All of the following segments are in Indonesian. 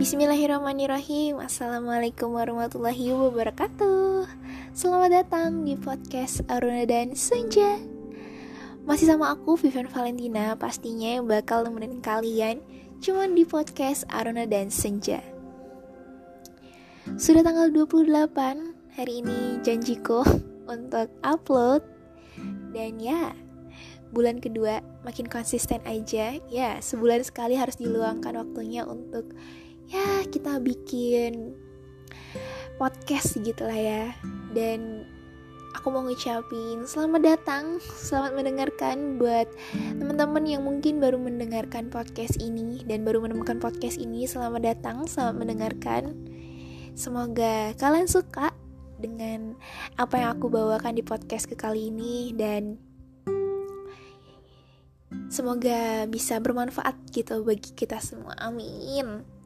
Bismillahirrahmanirrahim. Assalamualaikum warahmatullahi wabarakatuh. Selamat datang di podcast Aruna dan Senja. Masih sama aku Vivian Valentina Pastinya yang bakal nemenin kalian Cuman di podcast Aruna dan Senja. Sudah tanggal 28 Hari ini janjiku untuk upload. Dan ya bulan kedua makin konsisten aja. Ya sebulan sekali harus diluangkan waktunya untuk ya kita bikin podcast gitu lah ya dan aku mau ngucapin selamat datang selamat mendengarkan buat teman-teman yang mungkin baru mendengarkan podcast ini dan baru menemukan podcast ini selamat datang selamat mendengarkan semoga kalian suka dengan apa yang aku bawakan di podcast ke kali ini dan Semoga bisa bermanfaat gitu bagi kita semua. Amin.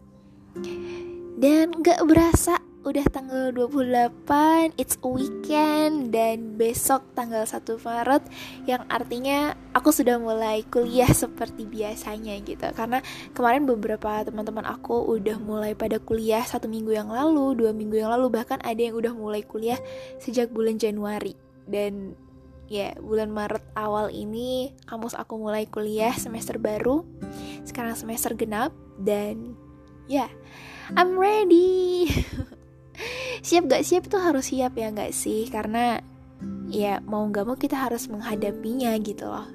Dan gak berasa udah tanggal 28 It's a weekend Dan besok tanggal 1 Maret Yang artinya aku sudah mulai kuliah seperti biasanya gitu. Karena kemarin beberapa teman-teman aku udah mulai pada kuliah Satu minggu yang lalu, dua minggu yang lalu Bahkan ada yang udah mulai kuliah sejak bulan Januari. Dan ya bulan Maret awal ini kampus aku mulai kuliah semester baru sekarang semester genap dan ya yeah, I'm ready. Siap gak siap itu harus siap ya gak sih? Karena ya mau gak mau kita harus menghadapinya gitu loh.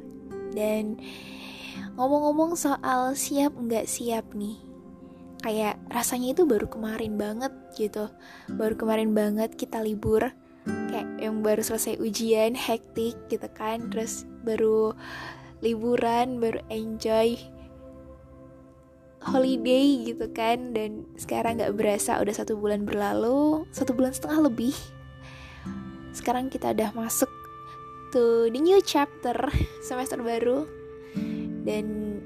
Dan ngomong-ngomong soal siap gak siap nih kayak rasanya itu baru kemarin banget gitu. Baru kemarin banget kita libur kayak yang baru selesai ujian hektik gitu kan. Terus baru liburan baru enjoy holiday gitu kan dan sekarang nggak berasa udah satu bulan berlalu satu bulan setengah lebih. Sekarang kita udah masuk to the new chapter semester baru. Dan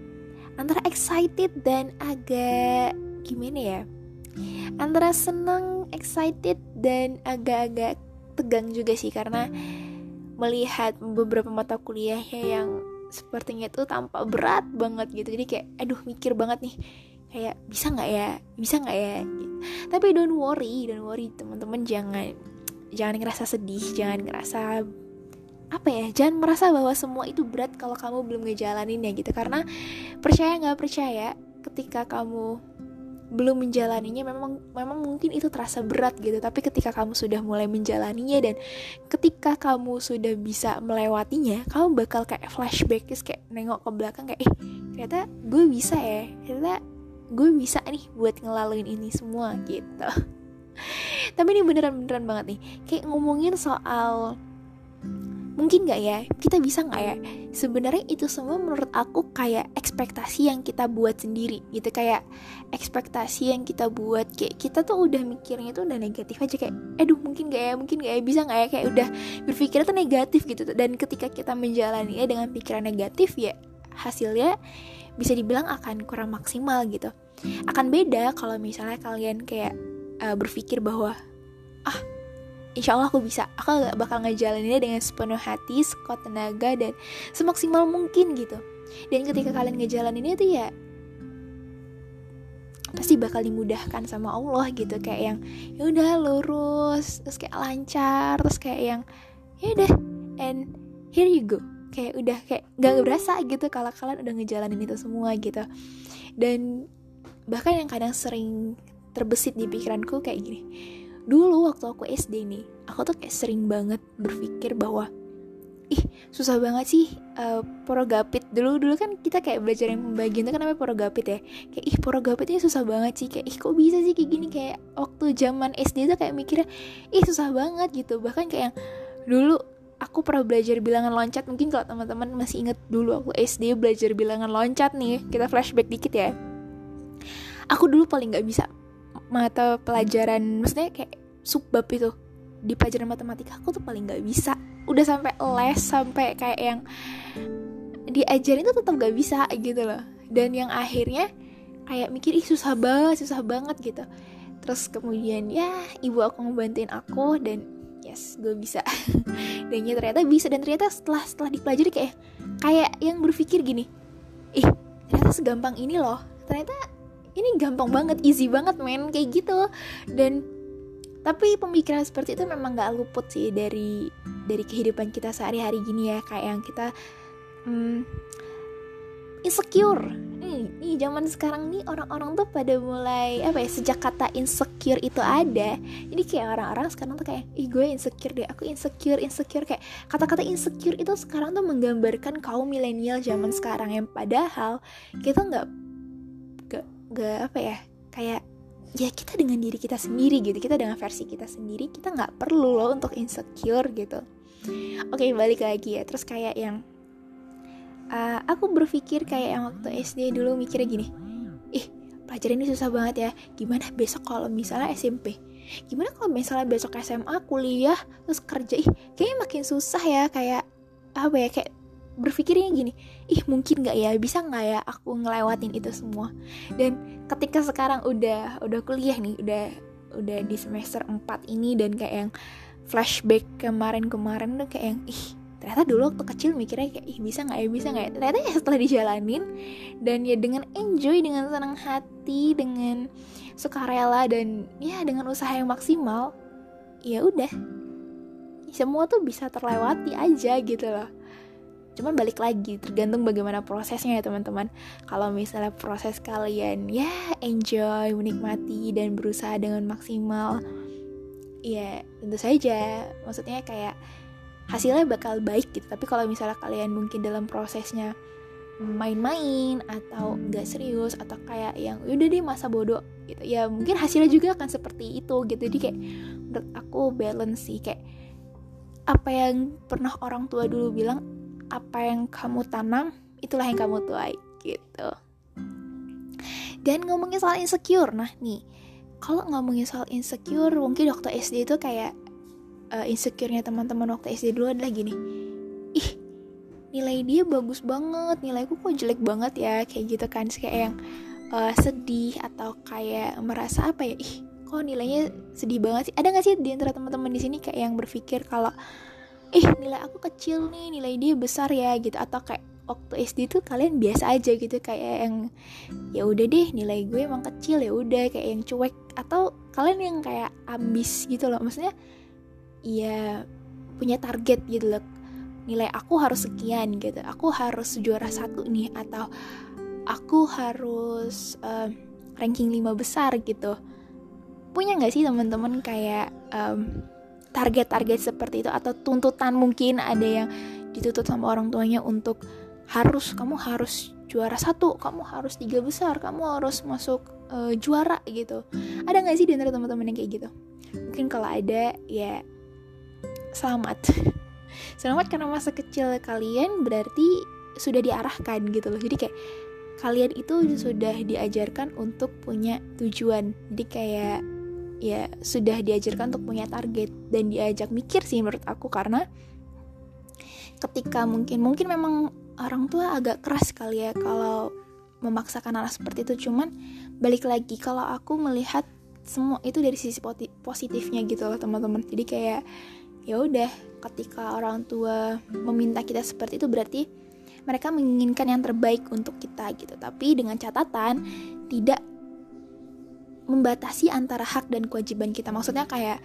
antara excited dan agak gimana ya? Antara senang excited dan agak-agak tegang juga sih karena melihat beberapa mata kuliahnya yang sepertinya itu tampak berat banget gitu. Jadi kayak aduh mikir banget nih. Kayak bisa nggak ya? Bisa nggak ya? Gitu. tapi don't worry don't worry teman-teman. Jangan jangan ngerasa sedih jangan ngerasa apa ya jangan merasa bahwa semua itu berat kalau kamu belum ngejalaninnya gitu. Karena percaya nggak percaya ketika kamu belum menjalaninya memang memang mungkin itu terasa berat gitu. Tapi ketika kamu sudah mulai menjalaninya dan ketika kamu sudah bisa melewatinya kamu bakal kayak flashback terus kayak nengok ke belakang kayak eh ternyata gue bisa ya. Ternyata gue bisa nih buat ngelaluin ini semua gitu. Tapi ini beneran beneran banget nih. Kayak ngomongin soal mungkin nggak ya? Kita bisa nggak ya? Sebenarnya itu semua menurut aku kayak ekspektasi yang kita buat sendiri gitu. Kayak ekspektasi yang kita buat. Kayak kita tuh udah mikirnya tuh udah negatif aja. Kayak aduh mungkin nggak ya? Mungkin nggak ya? Bisa nggak ya? Kayak udah berpikir tuh negatif gitu dan ketika kita menjalani ya dengan pikiran negatif ya hasilnya bisa dibilang akan kurang maksimal gitu. Akan beda kalau misalnya kalian kayak uh, berpikir bahwa ah insya Allah aku bisa. Aku gak bakal ngejalaninnya dengan sepenuh hati sekuat tenaga dan semaksimal mungkin gitu. Dan ketika kalian ngejalaninnya tuh ya pasti bakal dimudahkan sama Allah gitu. Kayak yang ya udah lurus terus kayak lancar terus kayak yang ya udah and here you go. Kayak udah kayak gak berasa gitu kalau kalian udah ngejalanin itu semua gitu. Dan bahkan yang kadang sering terbesit di pikiranku kayak gini dulu waktu aku SD nih aku tuh kayak sering banget berpikir bahwa ih susah banget sih uh, porogapit. Dulu dulu kan kita kayak belajar yang pembagian itu kan namanya porogapit ya. Kayak ih porogapit ini susah banget sih. Kayak ih kok bisa sih kayak gini? Kayak waktu zaman SD tuh kayak mikirnya ih susah banget gitu. Bahkan kayak yang dulu aku pernah belajar bilangan loncat. Mungkin kalau teman-teman masih inget dulu aku SD belajar bilangan loncat nih kita flashback dikit ya. Aku dulu paling nggak bisa mata pelajaran maksudnya kayak subbab itu di pelajaran matematika aku tuh paling nggak bisa. Udah sampai les sampai kayak yang diajarin tuh tetap gak bisa gitu loh. Dan yang akhirnya kayak mikir ih susah banget susah banget gitu. Terus kemudian ya ibu aku ngebantuin aku dan yes gue bisa. Dan ya ternyata bisa. Dan ternyata setelah setelah dipelajari kayak kayak yang berpikir gini ih ternyata segampang ini loh. Ternyata ini gampang banget easy banget men. Kayak gitu dan tapi pemikiran seperti itu memang gak luput sih dari dari kehidupan kita sehari-hari gini ya. Kayak yang kita hmm, insecure. Nih, nih zaman sekarang nih orang-orang tuh pada mulai apa ya sejak kata insecure itu ada ini kayak orang-orang sekarang tuh kayak ih gue insecure deh aku insecure insecure. Kayak kata-kata insecure itu sekarang tuh menggambarkan kaum milenial zaman sekarang yang padahal kita nggak nggak apa ya kayak ya kita dengan diri kita sendiri gitu kita dengan versi kita sendiri kita nggak perlu loh untuk insecure gitu. Oke balik lagi ya terus kayak yang uh, aku berpikir kayak yang waktu SD dulu mikirnya gini ih pelajaran ini susah banget ya gimana besok kalau misalnya SMP gimana kalau misalnya besok SMA kuliah terus kerja? Ih kayaknya makin susah ya kayak apa ya kayak berpikirnya gini ih mungkin nggak ya? Bisa nggak ya aku ngelewatin itu semua? Dan ketika sekarang udah udah kuliah nih udah udah di semester 4 ini dan kayak yang flashback kemarin-kemarin tuh kayak yang ih ternyata dulu waktu kecil mikirnya kayak ih bisa nggak ya? Bisa nggak ya? Ternyata ya setelah dijalanin dan ya dengan enjoy dengan senang hati dengan sukarela dan ya dengan usaha yang maksimal ya udah. Semua tuh bisa terlewati aja gitu loh cuman balik lagi tergantung bagaimana prosesnya ya teman-teman. Kalau misalnya proses kalian ya enjoy menikmati dan berusaha dengan maksimal ya tentu saja. Maksudnya kayak hasilnya bakal baik gitu. Tapi kalau misalnya kalian mungkin dalam prosesnya main-main atau nggak serius atau kayak yang udah deh masa bodoh gitu. Ya mungkin hasilnya juga akan seperti itu gitu. Jadi kayak menurut aku balance sih. Kayak apa yang pernah orang tua dulu bilang apa yang kamu tanam itulah yang kamu tuai gitu. Dan ngomongin soal insecure nah nih kalau ngomongin soal insecure mungkin waktu SD itu kayak uh, insecure-nya teman-teman waktu SD dulu adalah gini ih nilai dia bagus banget nilaiku kok jelek banget ya kayak gitu kan. Kayak yang uh, sedih atau kayak merasa apa ya ih kok nilainya sedih banget sih? Ada gak sih di antara teman-teman di sini kayak yang berpikir kalau eh nilai aku kecil nih nilai dia besar ya gitu. Atau kayak waktu SD tuh kalian biasa aja gitu kayak yang ya udah deh nilai gue emang kecil ya udah kayak yang cuek. Atau kalian yang kayak ambis gitu loh maksudnya ya punya target gitu loh nilai aku harus sekian gitu. Aku harus juara satu nih atau aku harus um, ranking 5 besar gitu. Punya nggak sih teman-teman kayak um, target-target seperti itu atau tuntutan mungkin ada yang dituntut sama orang tuanya untuk harus kamu harus juara satu kamu harus tiga besar kamu harus masuk uh, juara gitu. Ada nggak sih di antara teman-teman yang kayak gitu? Mungkin kalau ada ya selamat. Selamat karena masa kecil kalian berarti sudah diarahkan gitu loh. Jadi kayak kalian itu sudah diajarkan untuk punya tujuan. Jadi kayak ya sudah diajarkan untuk punya target dan diajak mikir sih menurut aku karena ketika mungkin mungkin memang orang tua agak keras kali ya kalau memaksakan anak seperti itu. Cuman balik lagi kalau aku melihat semua itu dari sisi positifnya gitu loh teman-teman. Jadi kayak ya udah ketika orang tua meminta kita seperti itu berarti mereka menginginkan yang terbaik untuk kita gitu. Tapi dengan catatan tidak membatasi antara hak dan kewajiban kita. Maksudnya kayak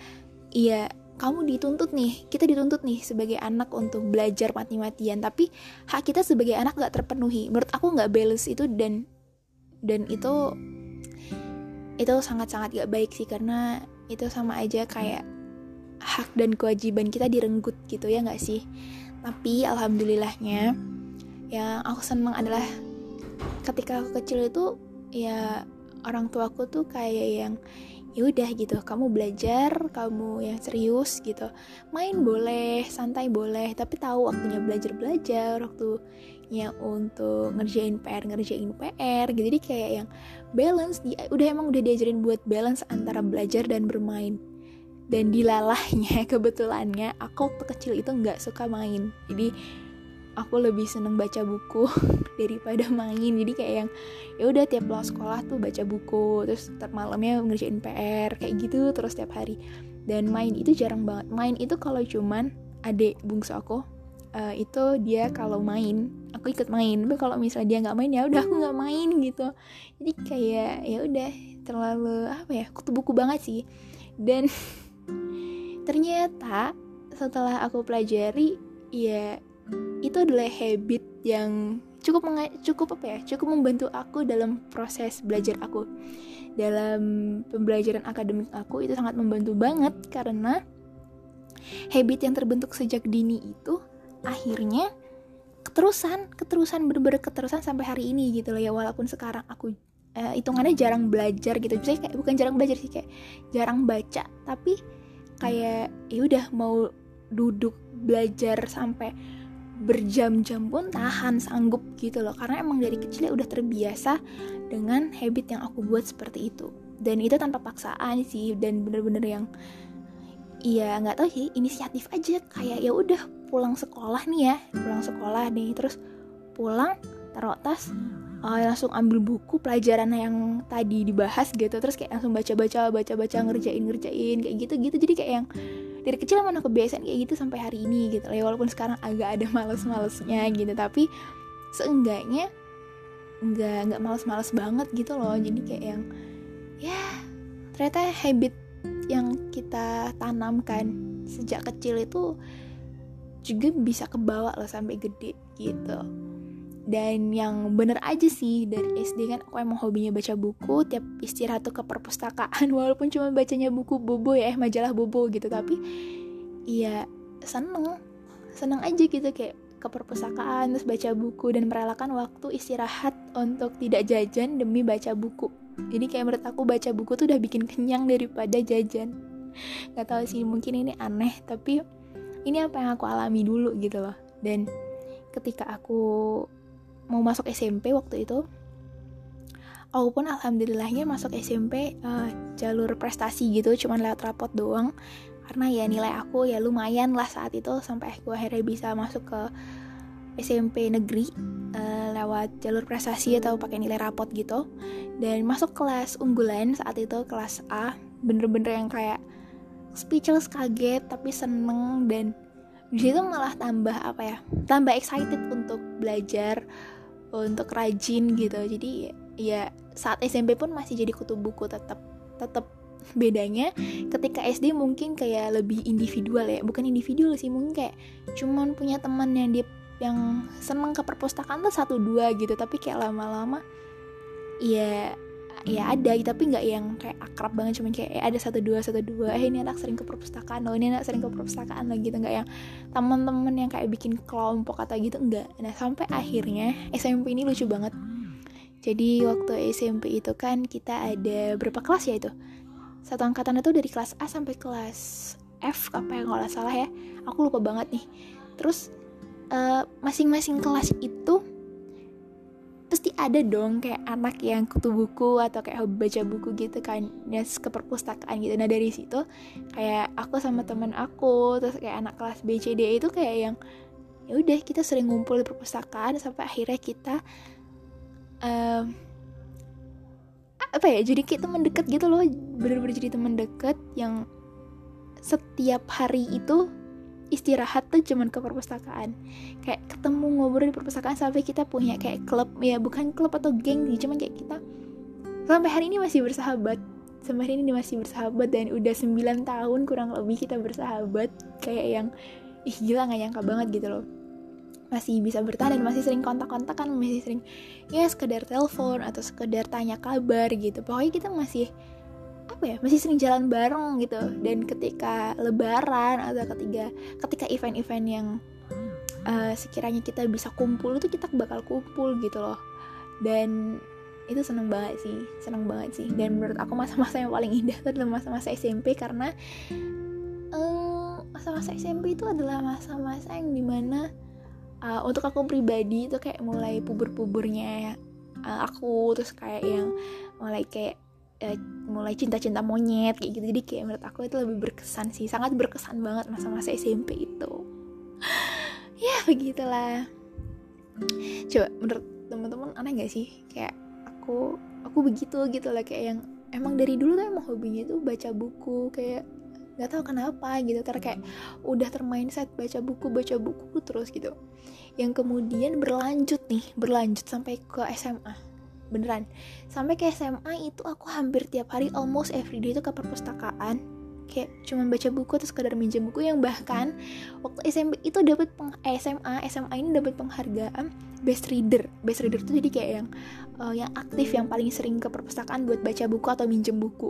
iya kamu dituntut nih kita dituntut nih sebagai anak untuk belajar mati-matian tapi hak kita sebagai anak gak terpenuhi. Menurut aku gak balance itu dan dan itu itu sangat-sangat gak baik sih karena itu sama aja kayak hak dan kewajiban kita direnggut gitu ya gak sih? Tapi alhamdulillahnya yang aku senang adalah ketika aku kecil itu ya orang tuaku tuh kayak yang ya udah gitu. Kamu belajar kamu yang serius gitu. Main boleh santai boleh tapi tahu waktunya belajar belajar waktunya untuk ngerjain PR ngerjain PR gitu. Jadi kayak yang balance di udah emang udah diajarin buat balance antara belajar dan bermain. Dan dilalahnya kebetulannya aku waktu kecil itu nggak suka main. Jadi aku lebih seneng baca buku daripada main jadi kayak yang ya udah tiap pulang sekolah tuh baca buku terus tetap malamnya ngerjain PR kayak gitu terus tiap hari. Dan main itu jarang banget. Main itu kalau cuman adik bungsu aku uh, itu dia kalau main aku ikut main. Tapi kalau misalnya dia nggak main ya udah aku nggak main gitu. Jadi kayak ya udah terlalu apa ya kutu buku banget sih. Dan ternyata setelah aku pelajari ya itu adalah habit yang cukup cukup apa ya cukup membantu aku dalam proses belajar aku. Dalam pembelajaran akademik aku itu sangat membantu banget karena habit yang terbentuk sejak dini itu akhirnya keterusan keterusan bener-bener keterusan sampai hari ini gitu loh ya walaupun sekarang aku uh, hitungannya jarang belajar gitu. Jadi kayak bukan jarang belajar sih kayak jarang baca tapi kayak ya udah mau duduk belajar sampai berjam-jam pun tahan sanggup gitu loh. Karena emang dari kecil ya udah terbiasa dengan habit yang aku buat seperti itu. Dan itu tanpa paksaan sih dan bener-bener yang iya nggak tahu sih inisiatif aja. Kayak ya udah pulang sekolah nih ya pulang sekolah nih terus pulang taruh tas uh, langsung ambil buku pelajaran yang tadi dibahas gitu. Terus kayak langsung baca-baca baca-baca ngerjain ngerjain kayak gitu gitu jadi kayak yang dari kecil emang aku kebiasaan kayak gitu sampai hari ini gitu. Ya walaupun sekarang agak ada males-malesnya gitu tapi seenggaknya nggak nggak males-males banget gitu loh. Jadi kayak yang ya ternyata habit yang kita tanamkan sejak kecil itu juga bisa kebawa loh sampai gede gitu dan yang bener aja sih dari SD kan aku emang hobinya baca buku tiap istirahat tuh ke perpustakaan. Walaupun cuma bacanya buku bobo ya eh majalah bobo gitu. Tapi iya seneng. Seneng aja gitu kayak ke perpustakaan terus baca buku dan merelakan waktu istirahat untuk tidak jajan demi baca buku. Jadi kayak menurut aku baca buku tuh udah bikin kenyang daripada jajan. Nggak tahu sih mungkin ini aneh tapi ini apa yang aku alami dulu gitu loh. Dan ketika aku mau masuk SMP waktu itu aku pun alhamdulillahnya masuk SMP uh, eh, jalur prestasi gitu cuman lewat rapot doang. Karena ya nilai aku ya lumayan lah saat itu sampai aku akhirnya bisa masuk ke SMP negeri uh, lewat jalur prestasi atau pakai nilai rapot gitu. Dan masuk kelas unggulan saat itu kelas A bener-bener yang kayak speechless kaget tapi seneng dan di situ malah tambah apa ya tambah excited untuk belajar untuk rajin gitu. Jadi ya saat SMP pun masih jadi kutu buku tetap tetap bedanya ketika SD mungkin kayak lebih individual ya. Bukan individual sih mungkin kayak cuman punya teman yang dia yang seneng ke perpustakaan tuh satu dua gitu. Tapi kayak lama-lama ya ya ada tapi nggak yang kayak akrab banget cuman kayak eh, ada satu dua satu dua. Eh ini anak sering ke perpustakaan loh ini anak sering ke perpustakaan lagi gitu. Nggak yang teman-teman yang kayak bikin kelompok atau gitu enggak nah sampai akhirnya SMP ini lucu banget. Jadi waktu SMP itu kan kita ada berapa kelas ya itu? Satu angkatan itu dari kelas A sampai kelas F apa yang kalau salah ya. Aku lupa banget nih. Terus Eh, masing-masing uh, kelas itu pasti ada dong kayak anak yang kutu buku atau kayak hobi baca buku gitu kan ya ke perpustakaan gitu. Nah dari situ kayak aku sama temen aku terus kayak anak kelas B C D itu kayak yang ya udah kita sering ngumpul di perpustakaan sampai akhirnya kita um, apa ya jadi kita teman dekat gitu loh. Bener-bener jadi teman dekat yang setiap hari itu istirahat tuh cuman ke perpustakaan. Kayak ketemu ngobrol di perpustakaan sampai kita punya kayak klub ya bukan klub atau geng sih cuman kayak kita sampai hari ini masih bersahabat. Sampai hari ini masih bersahabat dan udah 9 tahun kurang lebih kita bersahabat. Kayak yang ih gila gak nyangka banget gitu loh. Masih bisa bertahan dan masih sering kontak-kontakan masih sering ya sekedar telepon atau sekedar tanya kabar gitu. Pokoknya kita masih apa ya masih sering jalan bareng gitu. Dan ketika lebaran atau ketika ketika event-event yang uh, sekiranya kita bisa kumpul itu kita bakal kumpul gitu loh. Dan itu seneng banget sih seneng banget sih. Dan menurut aku masa-masa yang paling indah itu adalah masa-masa SMP karena masa masa-masa SMP itu adalah masa-masa yang di mana uh, untuk aku pribadi itu kayak mulai puber-pubernya uh, aku terus kayak yang mulai kayak uh, mulai cinta-cinta monyet kayak gitu. Jadi kayak menurut aku itu lebih berkesan sih. Sangat berkesan banget masa-masa SMP itu. Ya begitulah. Coba menurut teman-teman aneh gak sih? Kayak aku aku begitu gitu lah kayak yang emang dari dulu tuh emang hobinya tuh baca buku. Kayak nggak tahu kenapa gitu. Karena kayak udah termindset baca buku baca buku terus gitu. Yang kemudian berlanjut nih berlanjut sampai ke SMA beneran. Sampai ke SMA itu aku hampir tiap hari almost every day itu ke perpustakaan. Kayak cuma baca buku atau sekadar minjem buku yang bahkan waktu SMP itu dapat eh, SMA SMA ini dapat penghargaan best reader. Best reader tuh jadi kayak yang uh, yang aktif yang paling sering ke perpustakaan buat baca buku atau minjem buku.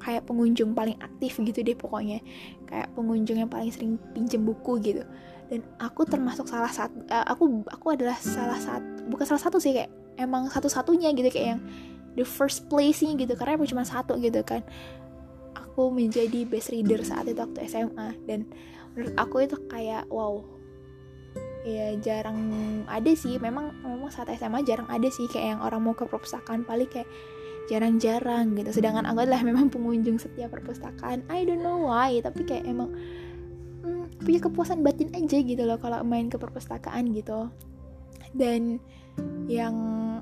Kayak pengunjung paling aktif gitu deh pokoknya. Kayak pengunjung yang paling sering pinjem buku gitu. Dan aku termasuk salah satu uh, aku aku adalah salah satu bukan salah satu sih kayak emang satu-satunya gitu kayak yang the first place nya gitu karena aku cuma satu gitu kan. Aku menjadi best reader saat itu waktu SMA dan menurut aku itu kayak wow. Ya jarang ada sih memang memang saat SMA jarang ada sih kayak yang orang mau ke perpustakaan paling kayak jarang-jarang gitu. Sedangkan aku adalah memang pengunjung setiap perpustakaan. I don't know why tapi kayak emang hmm, punya kepuasan batin aja gitu loh kalau main ke perpustakaan gitu dan yang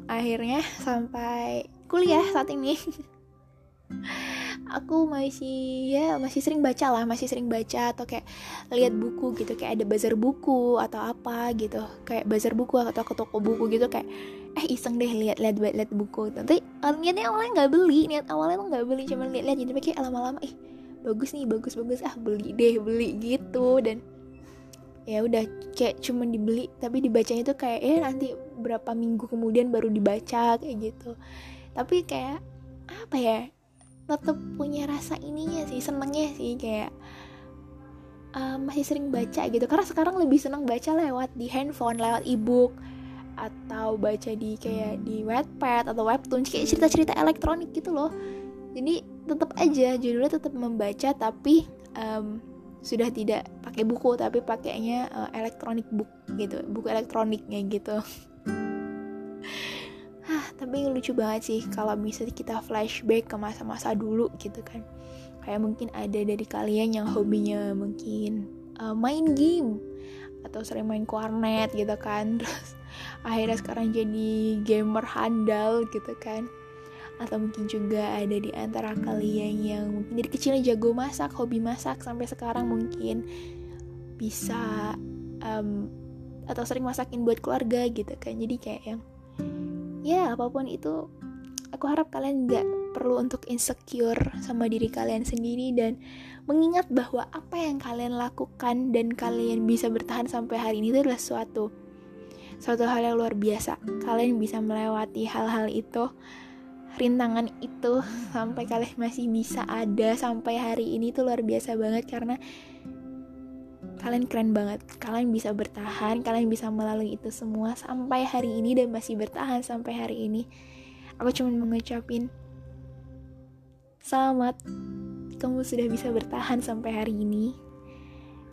akhirnya sampai kuliah saat ini. Aku masih ya masih sering baca lah masih sering baca atau kayak lihat buku gitu kayak ada bazar buku atau apa gitu. Kayak bazar buku atau ke toko buku gitu kayak eh iseng deh lihat lihat lihat buku. Tapi uh, niatnya awalnya nggak beli niat awalnya tuh nggak beli cuma lihat lihat jadi kayak lama-lama ih bagus nih bagus bagus ah beli deh beli gitu. Dan ya udah kayak cuma dibeli tapi dibacanya tuh kayak eh nanti berapa minggu kemudian baru dibaca kayak gitu. Tapi kayak apa ya tetap punya rasa ininya sih senengnya sih kayak uh, masih sering baca gitu. Karena sekarang lebih seneng baca lewat di handphone lewat ebook atau baca di kayak di Wattpad atau webtoon kayak cerita-cerita elektronik gitu loh. Jadi tetap aja judulnya tetap membaca tapi um, sudah tidak pakai buku tapi pakainya uh, elektronik book gitu buku elektroniknya gitu. Tapi lucu banget sih kalau bisa kita flashback ke masa-masa dulu gitu kan. Kayak mungkin ada dari kalian yang hobinya mungkin uh, main game atau sering main warnet gitu kan. Terus akhirnya sekarang jadi gamer handal gitu kan atau mungkin juga ada di antara kalian yang mungkin dari kecilnya jago masak hobi masak sampai sekarang mungkin bisa um, atau sering masakin buat keluarga gitu kan. Jadi kayak yang ya apa pun itu aku harap kalian nggak perlu untuk insecure sama diri kalian sendiri dan mengingat bahwa apa yang kalian lakukan dan kalian bisa bertahan sampai hari ini itu adalah suatu suatu hal yang luar biasa. Kalian bisa melewati hal-hal itu rintangan itu sampai kalian masih bisa ada sampai hari ini tuh luar biasa banget karena kalian keren banget. Kalian bisa bertahan kalian bisa melalui itu semua sampai hari ini dan masih bertahan sampai hari ini. Aku cuma mengucapin selamat kamu sudah bisa bertahan sampai hari ini.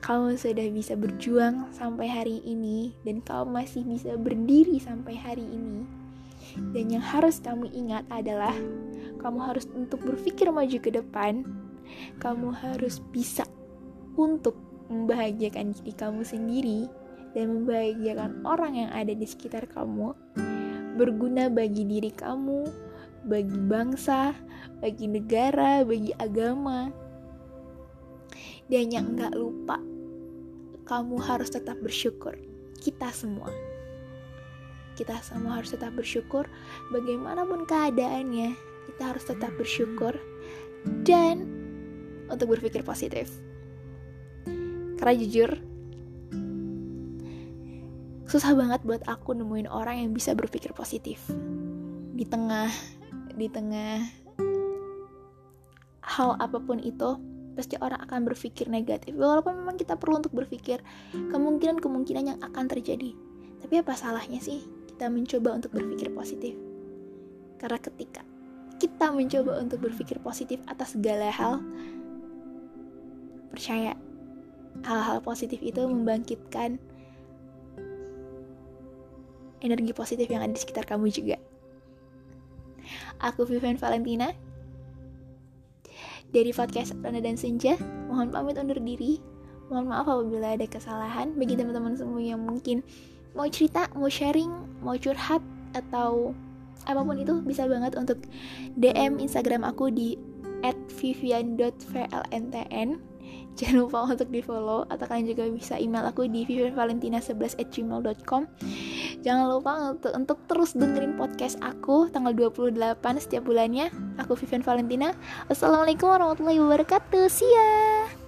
Kamu sudah bisa berjuang sampai hari ini dan kamu masih bisa berdiri sampai hari ini dan yang harus kamu ingat adalah kamu harus untuk berpikir maju ke depan kamu harus bisa untuk membahagiakan diri kamu sendiri dan membahagiakan orang yang ada di sekitar kamu, berguna bagi diri kamu, bagi bangsa, bagi negara, bagi agama. Dan yang enggak lupa, kamu harus tetap bersyukur. Kita semua. Kita semua harus tetap bersyukur bagaimanapun keadaannya. Kita harus tetap bersyukur dan untuk berpikir positif. Karena jujur, susah banget buat aku nemuin orang yang bisa berpikir positif di tengah di tengah hal apa pun itu pasti orang akan berpikir negatif walaupun memang kita perlu untuk berpikir kemungkinan-kemungkinan yang akan terjadi tapi apa salahnya sih kita mencoba untuk berpikir positif karena ketika kita mencoba untuk berpikir positif atas segala hal percaya hal-hal positif itu membangkitkan energi positif yang ada di sekitar kamu juga. Aku Vivian Valentina dari podcast Rana dan Senja. Mohon pamit undur diri. Mohon maaf apabila ada kesalahan bagi teman-teman semua yang mungkin mau cerita, mau sharing, mau curhat atau apa pun itu bisa banget untuk DM Instagram aku di @vivian.vlntn jangan lupa untuk di follow atau kalian juga bisa email aku di vivianvalentina11@gmail.com jangan lupa untuk untuk terus dengerin podcast aku tanggal 28 setiap bulannya. Aku Vivian Valentina. Assalamualaikum warahmatullahi wabarakatuh. See ya